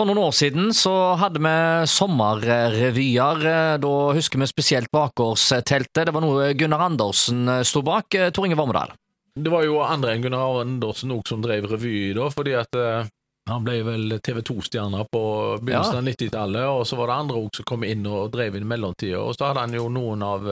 For noen år siden så hadde vi sommerrevyer. Da husker vi spesielt Bakgårdsteltet. Det var noe Gunnar Andersen sto bak. Tor Inge Vormedal. Det var jo andre enn Gunnar Andersen òg som drev revy da, fordi at eh, han ble vel TV 2-stjerner på begynnelsen av 90-tallet, og så var det andre òg som kom inn og drev inn i mellomtida, og så hadde han jo noen av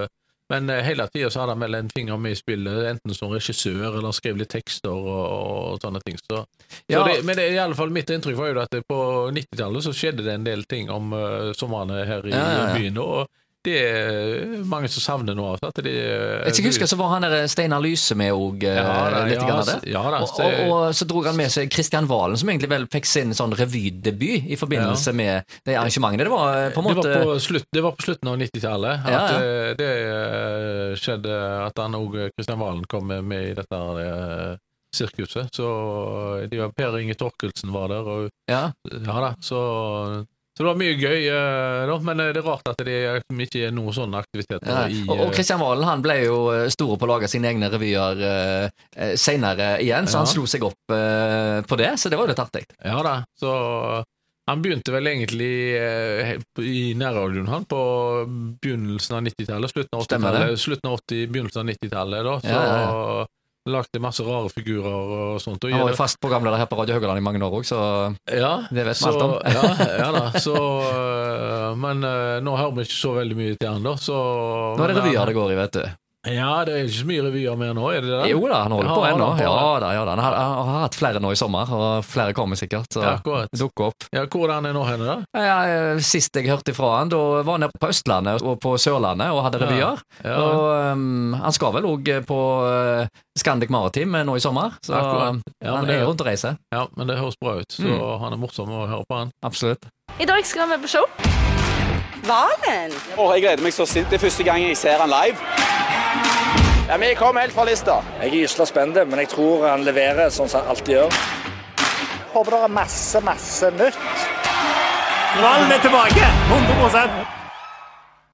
men eh, hele tida så hadde han vel en finger med i spillet, enten som regissør eller skrev litt tekster og, og sånne ting. Så, Ja. så det, men det, i alle fall mitt inntrykk var jo at på 90-tallet så skjedde det en del ting om uh, somrene her i Ja, ja, ja. byen, og det er mange som savner nå. At de, Jeg skal huske så var han der Steinar Lyse med òg, Ja, litt. ja, grann av det. ja da, og, og, og så dro han med seg Kristian Valen, som egentlig vel fikk sin sånn revydebut i forbindelse med de arrangementene. Det var eh, på en måte det, var på slutt, det var på slutten av 90-tallet at Ja, ja. eh, det eh, skjedde at han òg, Kristian Valen, kom med, i dette eh, sirkuset. Så de var, Per Inge Torkelsen var der, og ja. ja da, så så det var mye gøy, eh, da, men eh, det er rart at det liksom ikke er noen sånne aktiviteter Ja, i og, og eh, Kristian Valen han ble jo stor på å lage sine egne revyer uh, seinere igjen, så Ja. han slo seg opp eh, på det, så det var jo litt artig. Ja da, så han begynte vel egentlig i nærradioen han på begynnelsen av 90-tallet, slutten av 80-tallet, slutten 80, begynnelsen av 90-tallet, da, så Ja, lagde masse rare figurer og sånt. Og Han var jo fast programleder her på Radio Haugaland i mange år òg, så ja, det vet vi alt om. ja, ja da, så øh, Men øh, nå hører vi ikke så veldig mye til han, da, så Nå er det revyer det går i, vet du. Ja, det er ikke så mye revyer mer nå, er det det? Jo da, han holder Ja, på ennå. Ja da, ja da. Han har, han har hatt flere nå i sommer, og flere kommer sikkert. Så Ja, akkurat. dukker opp. Ja, hvor er han nå henne, da? Ja, eh, sist jeg hørte ifra han, da var han nede på Østlandet og på Sørlandet og hadde revyer. Ja. Og um, han skal vel òg på uh, Scandic Maritim nå i sommer, så Ja, han det- er rundt og reiser. Ja, men det høres bra ut, så Mm. han er morsom å høre på, han. Absolutt. I dag skal vi på show. Valen. Åh, jeg gleder meg så sint. Det er første gang jeg ser han live. Ja, Vi kom helt fra lista. Jeg er gysla spent, men jeg tror han leverer sånn som han alltid gjør. Håper det er masse, masse nytt. Valen er tilbake! 100